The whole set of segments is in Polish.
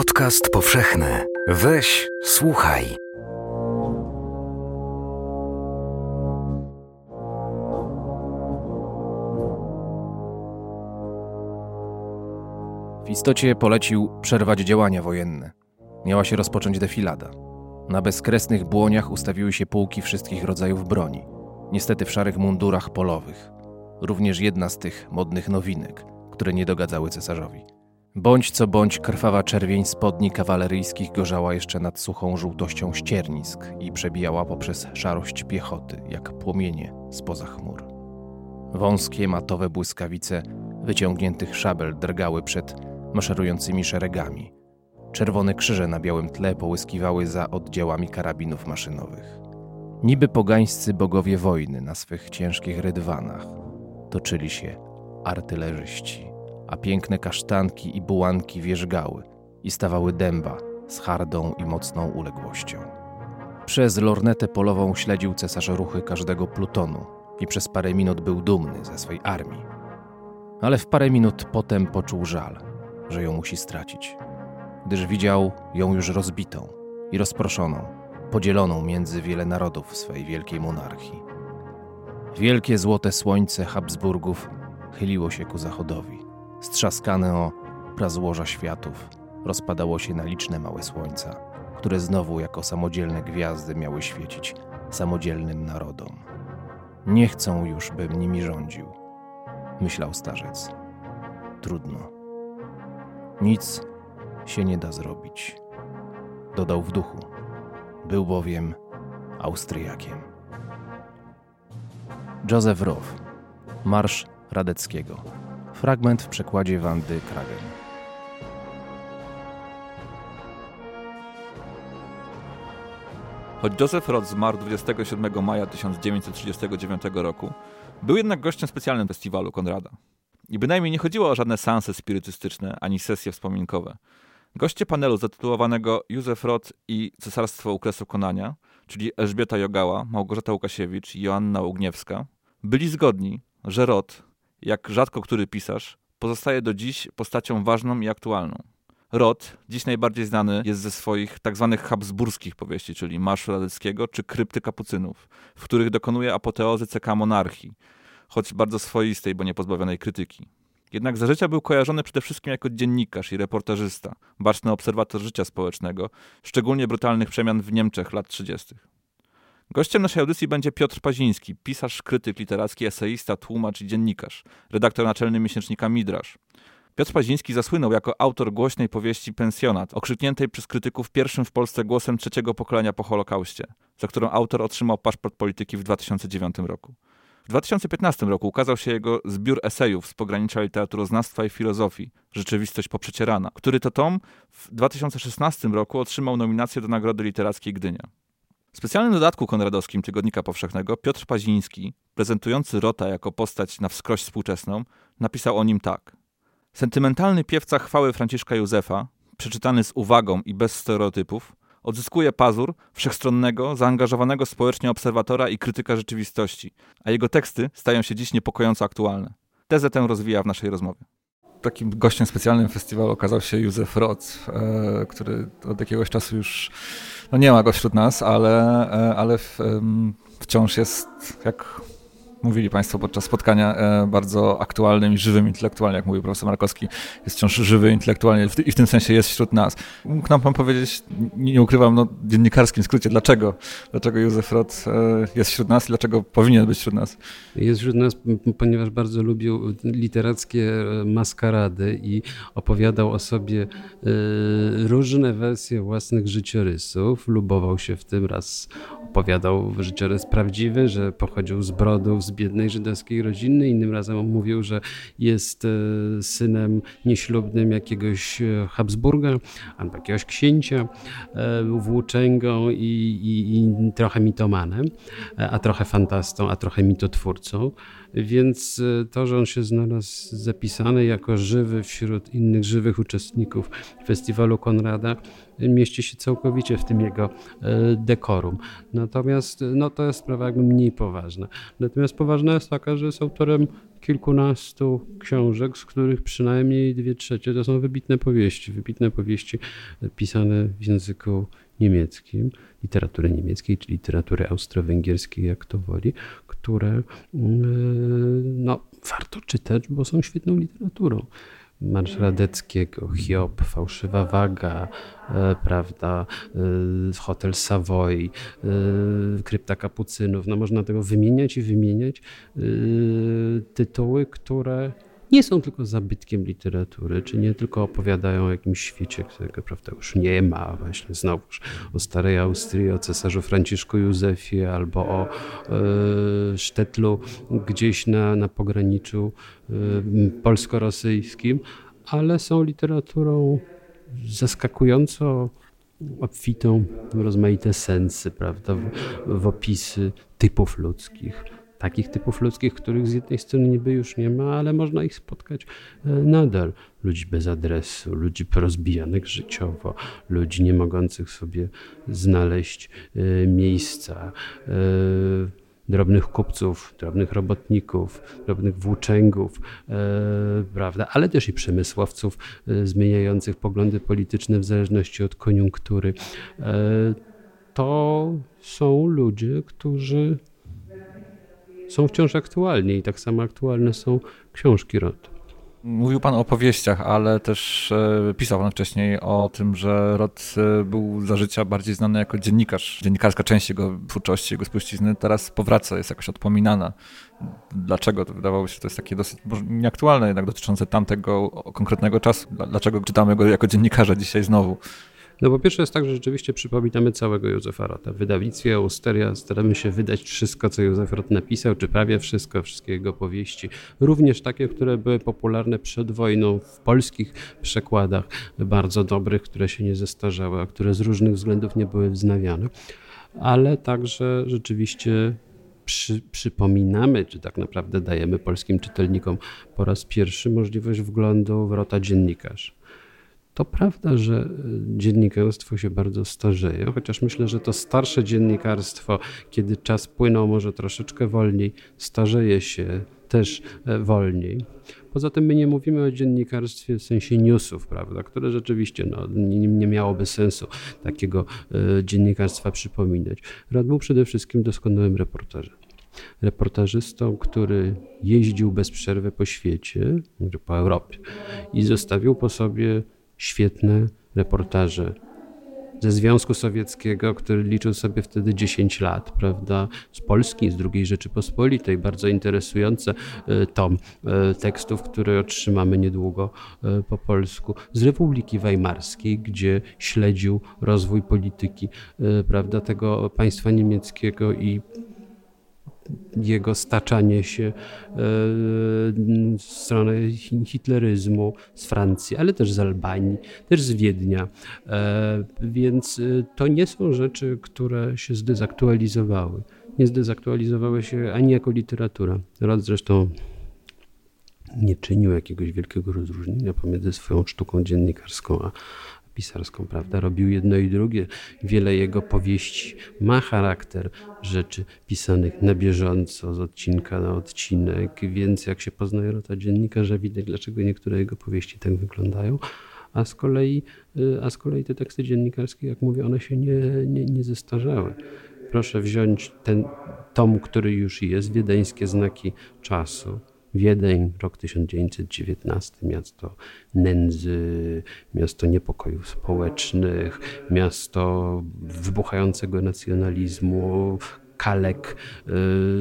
Podcast powszechny. Weź, słuchaj. W istocie polecił przerwać działania wojenne. Miała się rozpocząć defilada. Na bezkresnych błoniach ustawiły się pułki wszystkich rodzajów broni, niestety w szarych mundurach polowych. Również jedna z tych modnych nowinek, które nie dogadzały cesarzowi. Bądź co bądź krwawa czerwień spodni kawaleryjskich gorzała jeszcze nad suchą żółtością ściernisk i przebijała poprzez szarość piechoty, jak płomienie spoza chmur. Wąskie, matowe błyskawice wyciągniętych szabel drgały przed maszerującymi szeregami. Czerwone krzyże na białym tle połyskiwały za oddziałami karabinów maszynowych. Niby pogańscy bogowie wojny na swych ciężkich rydwanach toczyli się artylerzyści a piękne kasztanki i bułanki wierzgały i stawały dęba z hardą i mocną uległością. Przez lornetę polową śledził cesarz ruchy każdego plutonu i przez parę minut był dumny ze swej armii. Ale w parę minut potem poczuł żal, że ją musi stracić, gdyż widział ją już rozbitą i rozproszoną, podzieloną między wiele narodów swej wielkiej monarchii. Wielkie złote słońce Habsburgów chyliło się ku zachodowi Strzaskane o prazłoża światów rozpadało się na liczne małe słońca, które znowu jako samodzielne gwiazdy miały świecić samodzielnym narodom. Nie chcą już, bym nimi rządził, myślał starzec. Trudno. Nic się nie da zrobić. Dodał w duchu. Był bowiem Austriakiem. Józef Roth. Marsz Radeckiego. Fragment w przekładzie Wandy Kragen. Choć Joseph Roth zmarł 27 maja 1939 roku, był jednak gościem specjalnym festiwalu Konrada. I bynajmniej nie chodziło o żadne sanse spirytystyczne ani sesje wspominkowe. Goście panelu zatytułowanego Józef Roth i Cesarstwo Ukresu Konania, czyli Elżbieta Jogała, Małgorzata Łukasiewicz i Joanna Ugniewska, byli zgodni, że Roth jak rzadko który pisarz, pozostaje do dziś postacią ważną i aktualną. Rot, dziś najbardziej znany jest ze swoich tzw. Tak habsburskich powieści, czyli Marszu Radeckiego czy Krypty Kapucynów, w których dokonuje apoteozy CK monarchii, choć bardzo swoistej, bo nie pozbawionej krytyki. Jednak za życia był kojarzony przede wszystkim jako dziennikarz i reportażysta, baczny obserwator życia społecznego, szczególnie brutalnych przemian w Niemczech lat 30. Gościem naszej audycji będzie Piotr Paziński, pisarz, krytyk literacki, eseista, tłumacz i dziennikarz, redaktor naczelny miesięcznika Midrasz. Piotr Paziński zasłynął jako autor głośnej powieści Pensjonat, okrzykniętej przez krytyków pierwszym w Polsce głosem trzeciego pokolenia po Holokauście, za którą autor otrzymał paszport polityki w 2009 roku. W 2015 roku ukazał się jego zbiór esejów z pogranicza literaturoznawstwa i filozofii Rzeczywistość poprzecierana, który to tom w 2016 roku otrzymał nominację do Nagrody Literackiej Gdynia. W specjalnym dodatku konradowskim Tygodnika Powszechnego Piotr Paziński, prezentujący Rota jako postać na wskroś współczesną, napisał o nim tak. Sentymentalny piewca chwały Franciszka Józefa, przeczytany z uwagą i bez stereotypów, odzyskuje pazur wszechstronnego, zaangażowanego społecznie obserwatora i krytyka rzeczywistości, a jego teksty stają się dziś niepokojąco aktualne. Tezę tę rozwija w naszej rozmowie takim gościem specjalnym festiwalu okazał się Józef Roth, e, który od jakiegoś czasu już no nie ma go wśród nas, ale, e, ale wciąż jest, jak mówili Państwo podczas spotkania, e, bardzo aktualnym i żywym intelektualnie, jak mówił profesor Markowski, jest wciąż żywy intelektualnie i w tym sensie jest wśród nas. Mógł nam Pan powiedzieć, nie ukrywam, no, w dziennikarskim skrócie, dlaczego, dlaczego Józef Roth e, jest wśród nas i dlaczego powinien być wśród nas? Jest wśród nas, ponieważ bardzo lubił literackie e, maskarady i opowiadał o sobie różne wersje własnych życiorysów. Lubował się w tym raz, opowiadał życiorys prawdziwy, że pochodził z Brodów, z biednej żydowskiej rodziny. Innym razem mówił, że jest e, synem nieślubnym jakiegoś e, Habsburga albo jakiegoś księcia, e, włóczęgą i, i, i trochę mitomanem, a trochę fantastą, a trochę mitotwórcą. Więc to, że on się znalazł zapisany jako żywy wśród innych żywych uczestników festiwalu Konrada, mieści się całkowicie w tym jego dekorum. Natomiast no, to jest sprawa jakby mniej poważna. Natomiast poważna jest taka, że jest autorem kilkunastu książek, z których przynajmniej dwie trzecie to są wybitne powieści. Wybitne powieści pisane w języku niemieckim, literatury niemieckiej, czy literatury austro-węgierskiej, jak to woli, które mm, no, warto czytać, bo są świetną literaturą. Marsz Radeckiego, Hiob, Fałszywa Waga, e, prawda, e, Hotel Savoy, e, Krypta Kapucynów. No można tego wymieniać i wymieniać. E, tytuły, które nie są tylko zabytkiem literatury, czy nie tylko opowiadają o jakimś świecie, którego prawda już nie ma, właśnie znowuż o starej Austrii, o cesarzu Franciszku Józefie albo o e, Sztetlu gdzieś na, na pograniczu e, polsko-rosyjskim, ale są literaturą zaskakująco obfitą w rozmaite sensy, prawda, w, w opisy typów ludzkich takich typów ludzkich, których z jednej strony niby już nie ma, ale można ich spotkać e, nadal. Ludzi bez adresu, ludzi porozbijanych życiowo, ludzi nie mogących sobie znaleźć e, miejsca e, drobnych kupców, drobnych robotników, drobnych włóczęgów, prawda, ale też i przemysłowców zmieniających poglądy polityczne w zależności od koniunktury. To są ludzie, którzy są wciąż aktualni i tak samo aktualne są książki Rod. Mówił Pan o powieściach, ale też e, pisał Pan wcześniej o tym, że Rod e, był za życia bardziej znany jako dziennikarz. Dziennikarska część jego twórczości, jego spuścizny teraz powraca, jest jakoś odpominana. Dlaczego? To wydawało się, że to jest takie dosyć nieaktualne jednak dotyczące tamtego konkretnego czasu. Dlaczego czytamy go jako dziennikarza dzisiaj znowu? No po pierwsze jest tak, że rzeczywiście przypominamy całego Józefa Rota. W wydawnictwie Austeria staramy się wydać wszystko, co Józef Rot napisał, czy prawie wszystko, wszystkie jego powieści. Również takie, które były popularne przed wojną w polskich przekładach, bardzo dobrych, które się nie zestarzały, a które z różnych względów nie były wznawiane. Ale także rzeczywiście przy, przypominamy, czy tak naprawdę dajemy polskim czytelnikom po raz pierwszy możliwość wglądu w Rota dziennikarz. To prawda, że e, dziennikarstwo się bardzo starzeje, chociaż myślę, że to starsze dziennikarstwo, kiedy czas płynął może troszeczkę wolniej, starzeje się też e, wolniej. Poza tym my nie mówimy o dziennikarstwie w sensie newsów, prawda, które rzeczywiście no, nie, nie miałoby sensu takiego e, dziennikarstwa przypominać. Rad był przede wszystkim doskonałym reporterzem reportażystą, który jeździł bez przerwy po świecie, po Europie i zostawił po sobie świetne reportaże ze Związku Sowieckiego, który liczył sobie wtedy 10 lat, prawda, z Polski, z II Rzeczypospolitej, bardzo interesujące e, tom e, tekstów, które otrzymamy niedługo e, po polsku, z Republiki Weimarskiej, gdzie śledził rozwój polityki, prawda, tego państwa niemieckiego i jego staczanie się e, w stronę hitleryzmu z Francji, ale też z Albanii, też z Wiednia. E, więc e, to nie są rzeczy, które się zdezaktualizowały. Nie zdezaktualizowały się ani jako literatura. Rod zresztą nie czynił jakiegoś wielkiego rozróżnienia pomiędzy swoją sztuką dziennikarską a pisarską, prawda? Robił jedno i drugie. Wiele jego powieści ma charakter rzeczy pisanych na bieżąco, z odcinka na odcinek, więc jak się poznaje rota dziennikarza, widać, dlaczego niektóre jego powieści tak wyglądają. A z kolei, y, a z kolei te teksty dziennikarskie, jak mówię, one się nie, nie, nie zestarzały. Proszę wziąć ten tom, który już jest, Wiedeńskie znaki czasu Wiedeń, rok 1919, miasto nędzy, miasto niepokojów społecznych, miasto wybuchającego nacjonalizmu, kalek,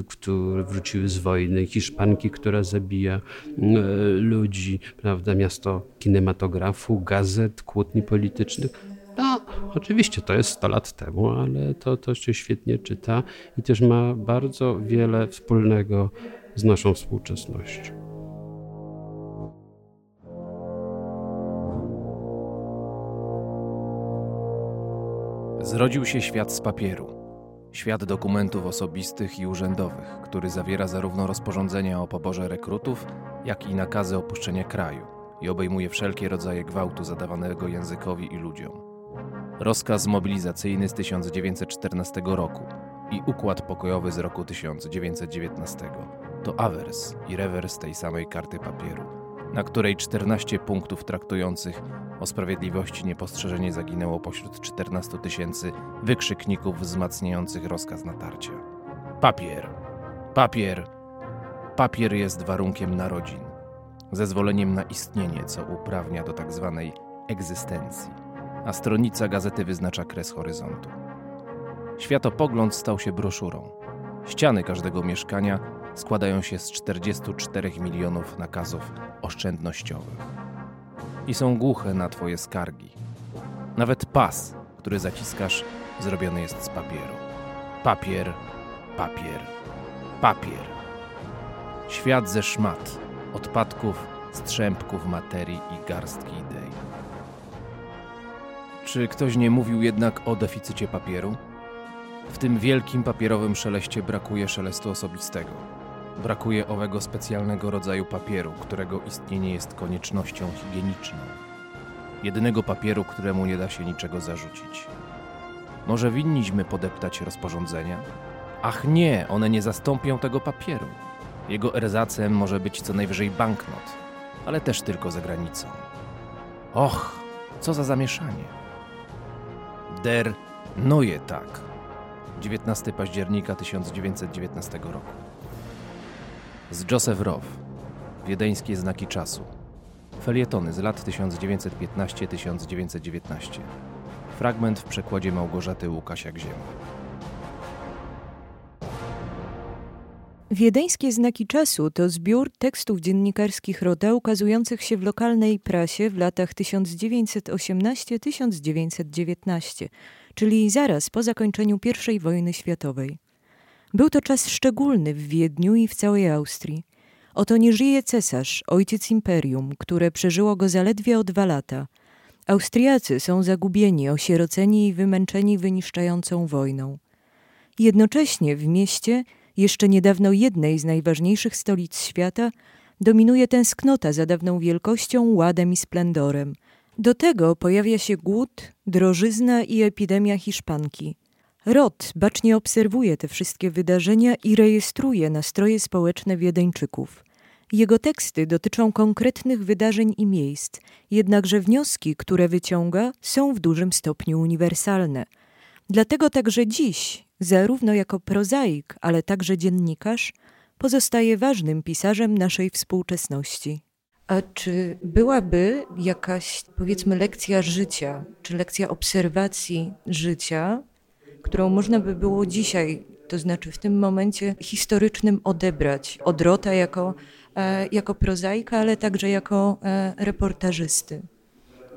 y, które wróciły z wojny, Hiszpanki, która zabija y, ludzi, prawda, miasto kinematografu, gazet, kłótni politycznych. No, oczywiście to jest 100 lat temu, ale to, to się świetnie czyta i też ma bardzo wiele wspólnego z naszą współczesnością. Zrodził się świat z papieru. Świat dokumentów osobistych i urzędowych, który zawiera zarówno rozporządzenia o poborze rekrutów, jak i nakazy opuszczenia kraju i obejmuje wszelkie rodzaje gwałtu zadawanego językowi i ludziom. Rozkaz mobilizacyjny z 1914 roku i układ pokojowy z roku 1919 to awers i rewers tej samej karty papieru, na której 14 punktów traktujących o sprawiedliwości niepostrzeżenie zaginęło pośród 14 tysięcy wykrzykników wzmacniających rozkaz natarcia. Papier, papier, papier jest warunkiem narodzin, zezwoleniem na istnienie, co uprawnia do tak zwanej egzystencji, a stronica gazety wyznacza kres horyzontu. Światopogląd stał się broszurą. Ściany każdego mieszkania składają się z 44 milionów nakazów oszczędnościowych. I są głuche na Twoje skargi. Nawet pas, który zaciskasz, zrobiony jest z papieru. Papier, papier, papier. Świat ze szmat, odpadków, strzępków materii i garstki idei. Czy ktoś nie mówił jednak o deficycie papieru? W tym wielkim papierowym szeleście brakuje szelestu osobistego. Brakuje owego specjalnego rodzaju papieru, którego istnienie jest koniecznością higieniczną. Jedynego papieru, któremu nie da się niczego zarzucić. Może winniśmy podeptać rozporządzenia? Ach nie, one nie zastąpią tego papieru. Jego erzacem może być co najwyżej banknot, ale też tylko za granicą. Och, co za zamieszanie. Der Neue Tag. 19 października 1919 roku. Z Joseph Roth. Wiedeńskie znaki czasu. Felietony z lat 1915-1919. Fragment w przekładzie Małgorzaty Łukasia Gziema. Wiedeńskie znaki czasu to zbiór tekstów dziennikarskich Rota ukazujących się w lokalnej prasie w latach 1918-1919, czyli zaraz po zakończeniu I wojny światowej. Był to czas szczególny w Wiedniu i w całej Austrii. Oto nie żyje cesarz, ojciec imperium, które przeżyło go zaledwie o dwa lata. Austriacy są zagubieni, osieroceni i wymęczeni wyniszczającą wojną. Jednocześnie w mieście jeszcze niedawno jednej z najważniejszych stolic świata, dominuje tęsknota za dawną wielkością, ładem i splendorem. Do tego pojawia się głód, drożyzna i epidemia hiszpanki. Rot bacznie obserwuje te wszystkie wydarzenia i rejestruje nastroje społeczne Wiedeńczyków. Jego teksty dotyczą konkretnych wydarzeń i miejsc, jednakże wnioski, które wyciąga, są w dużym stopniu uniwersalne. Dlatego także dziś, zarówno jako prozaik, ale także dziennikarz, pozostaje ważnym pisarzem naszej współczesności. A czy byłaby jakaś, powiedzmy, lekcja życia, czy lekcja obserwacji życia, którą można by było dzisiaj, to znaczy w tym momencie historycznym, odebrać od Rota jako, e, jako prozaika, ale także jako e, reportażysty?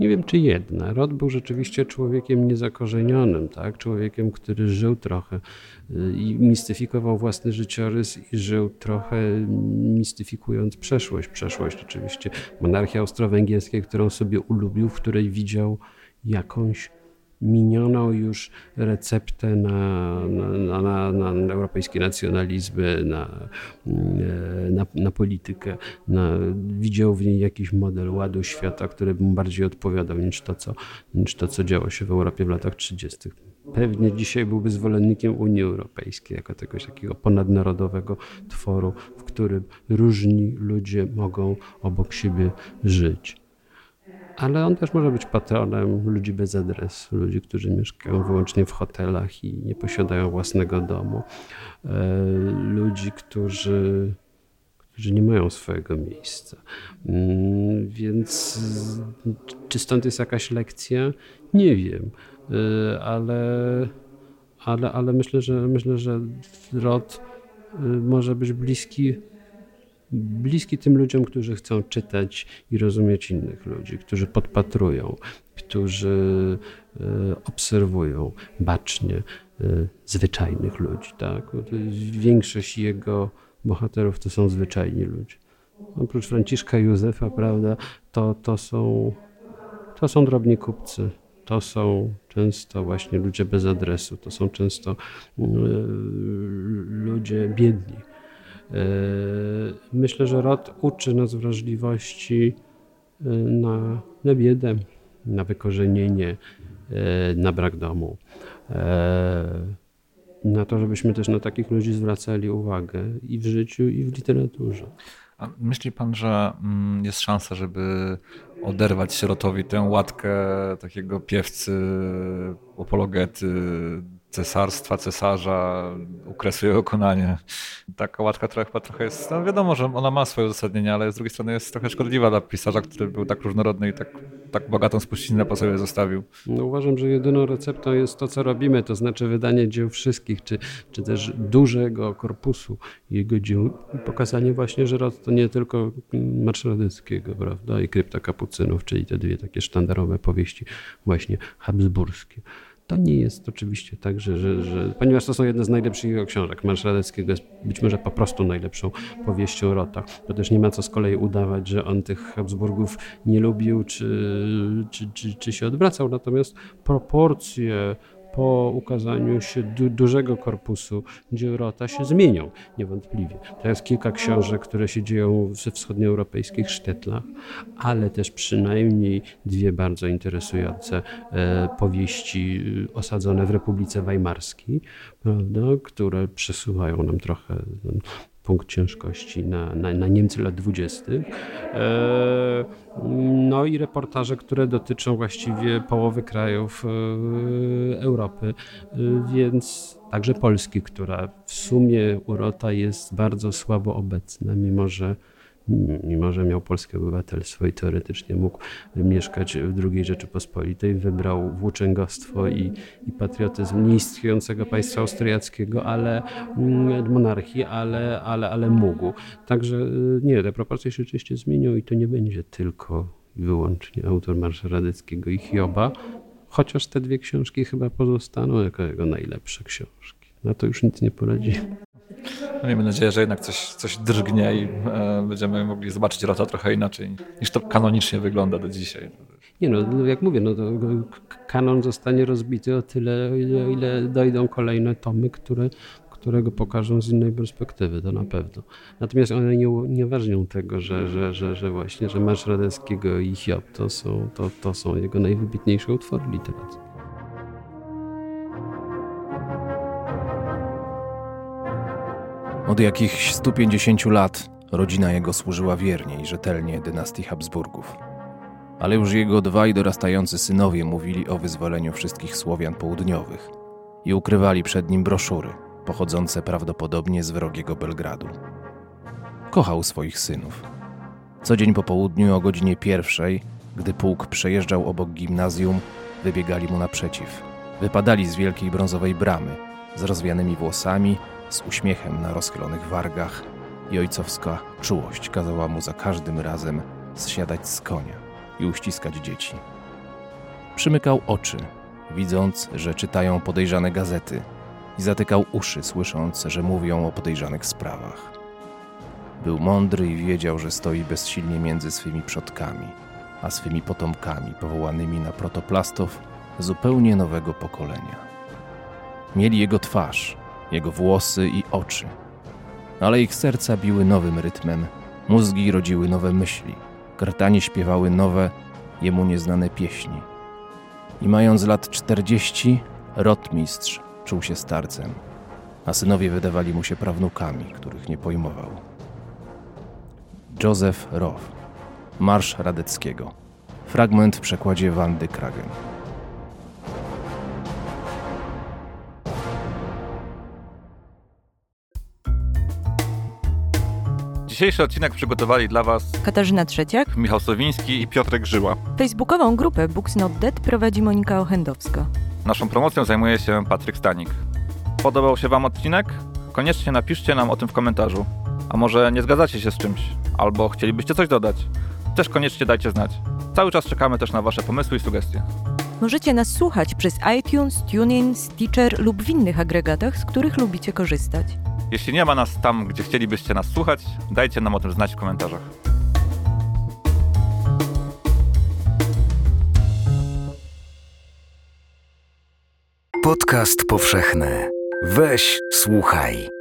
Nie wiem, czy jedna. Rod był rzeczywiście człowiekiem niezakorzenionym, tak? człowiekiem, który żył trochę y, i mistyfikował własny życiorys i żył trochę mistyfikując przeszłość. Przeszłość oczywiście monarchii austro-węgierskiej, którą sobie ulubił, w której widział jakąś minioną już receptę na, na, na, na europejskie nacjonalizmy, na, na, na politykę. Widział w niej jakiś model ładu świata, który mu bardziej odpowiadał niż to, co, niż to, co działo się w Europie w latach 30. Pewnie dzisiaj byłby zwolennikiem Unii Europejskiej, jako tegoś takiego ponadnarodowego tworu, w którym różni ludzie mogą obok siebie żyć ale on też może być patronem ludzi bez adresu, ludzi, którzy mieszkają wyłącznie w hotelach i nie posiadają własnego domu, e, ludzi, którzy, którzy nie mają swojego miejsca. Mm, więc czy stąd jest jakaś lekcja? Nie wiem, e, ale, ale, ale myślę, że myślę, że Rod e, może być bliski bliski tym ludziom, którzy chcą czytać i rozumieć innych ludzi, którzy podpatrują, którzy e, obserwują bacznie e, zwyczajnych ludzi. Tak? Większość jego bohaterów to są zwyczajni ludzie. Oprócz Franciszka Józefa, prawda, to, to, są, to są drobni kupcy. To są często właśnie ludzie bez adresu, to są często y, ludzie biedni E, myślę, że rod uczy nas wrażliwości e, na, na biedę, na wykorzenienie, e, na brak domu. na to, żebyśmy też na takich ludzi zwracali uwagę i w życiu, i w literaturze. A myśli pan, że mm, jest szansa, żeby oderwać sierotowi tę łatkę takiego piewcy, apologety, cesarstwa, cesarza, u kresu jego konanie. Taka łatka trochę, chyba trochę jest, no wiadomo, że ona ma swoje uzasadnienie, ale z drugiej strony jest trochę szkodliwa dla pisarza, który był tak różnorodny i tak, tak bogatą spuścinę po sobie zostawił. No, uważam, że jedyną receptą jest to, co robimy, to znaczy wydanie dzieł wszystkich, czy, czy też dużego korpusu jego dzieł i pokazanie właśnie, że to nie tylko Marsz Radyckiego, prawda, i Krypta Kapucynów, czyli te dwie takie sztandarowe powieści właśnie habsburskie. To nie jest oczywiście tak, że, że, że, ponieważ to są jedne z najlepszych jego książek. Marsz Radeckiego jest być może po prostu najlepszą powieścią Rota. To też nie ma co z kolei udawać, że on tych Habsburgów nie lubił czy, czy, czy, czy się odwracał. Natomiast proporcje po ukazaniu się du dużego korpusu dzieł Rota się zmienią, niewątpliwie. To jest kilka książek, które się dzieją we wschodnioeuropejskich sztetlach, ale też przynajmniej dwie bardzo interesujące e, powieści e, osadzone w Republice Weimarskiej, prawda, które przesuwają nam trochę punkt ciężkości na, na, na Niemcy lat dwudziestych. E, no i reportaże, które dotyczą właściwie połowy krajów e, Europy, e, więc także Polski, która w sumie urota jest bardzo słabo obecna, mimo że mimo że miał polskie obywatelstwo i teoretycznie mógł mieszkać w II Rzeczypospolitej, wybrał włóczęgostwo i, i patriotyzm nieistniejącego państwa austriackiego, ale mm, monarchii, ale, ale, ale mógł. Także y, nie, te proporcje się oczywiście zmienią i to nie będzie tylko i wyłącznie autor Marsza Radyckiego i Hioba, chociaż te dwie książki chyba pozostaną jako jego najlepsze książki. Na to już nic nie poradzimy. No miejmy nadzieję, że jednak coś, coś drgnie i e, będziemy mogli zobaczyć Rota trochę inaczej niż to kanonicznie wygląda do dzisiaj. Nie no, jak mówię, no to kanon zostanie rozbity o tyle, o ile, ile dojdą kolejne tomy, które, go pokażą z innej perspektywy, to na pewno. Natomiast one nie, nie ważnią tego, że, że, że, że właśnie, że Marsz Radeckiego i Hiob to są, to, to są jego najwybitniejsze utwory literackie. Od jakichś 150 lat rodzina jego służyła wiernie i rzetelnie dynastii Habsburgów. Ale już jego dwaj dorastający synowie mówili o wyzwoleniu wszystkich Słowian południowych i ukrywali przed nim broszury, pochodzące prawdopodobnie z wrogiego Belgradu. Kochał swoich synów. Co dzień po południu o godzinie pierwszej, gdy pułk przejeżdżał obok gimnazjum, wybiegali mu naprzeciw. Wypadali z wielkiej brązowej bramy, z rozwianymi włosami z uśmiechem na rozchylonych wargach i ojcowska czułość kazała mu za każdym razem zsiadać z konia i uściskać dzieci. Przymykał oczy, widząc, że czytają podejrzane gazety i zatykał uszy, słysząc, że mówią o podejrzanych sprawach. Był mądry i wiedział, że stoi bezsilnie między swymi przodkami, a swymi potomkami powołanymi na protoplastów zupełnie nowego pokolenia. Mieli jego twarz, jego włosy i oczy. Ale ich serca biły nowym rytmem, mózgi rodziły nowe myśli, krtanie śpiewały nowe, jemu nieznane pieśni. I mając lat czterdzieści, rotmistrz czuł się starcem, a synowie wydawali mu się prawnukami, których nie pojmował. Józef Roth, Marsz Radeckiego. Fragment w przekładzie Wandy Kragen. Dzisiejszy odcinek przygotowali dla Was Katarzyna Trzeciak, Michał Sowiński i Piotrek Żyła. Facebookową grupę Books Not Dead prowadzi Monika Ochendowska. Naszą promocją zajmuje się Patryk Stanik. Podobał się Wam odcinek? Koniecznie napiszcie nam o tym w komentarzu. A może nie zgadzacie się z czymś? Albo chcielibyście coś dodać? Też koniecznie dajcie znać. Cały czas czekamy też na Wasze pomysły i sugestie. Możecie nas słuchać przez iTunes, TuneIn, Stitcher lub w innych agregatach, z których lubicie korzystać. Jeśli nie ma nas tam, gdzie chcielibyście nas słuchać, dajcie nam o tym znać w komentarzach. Podcast powszechny. Weź, słuchaj.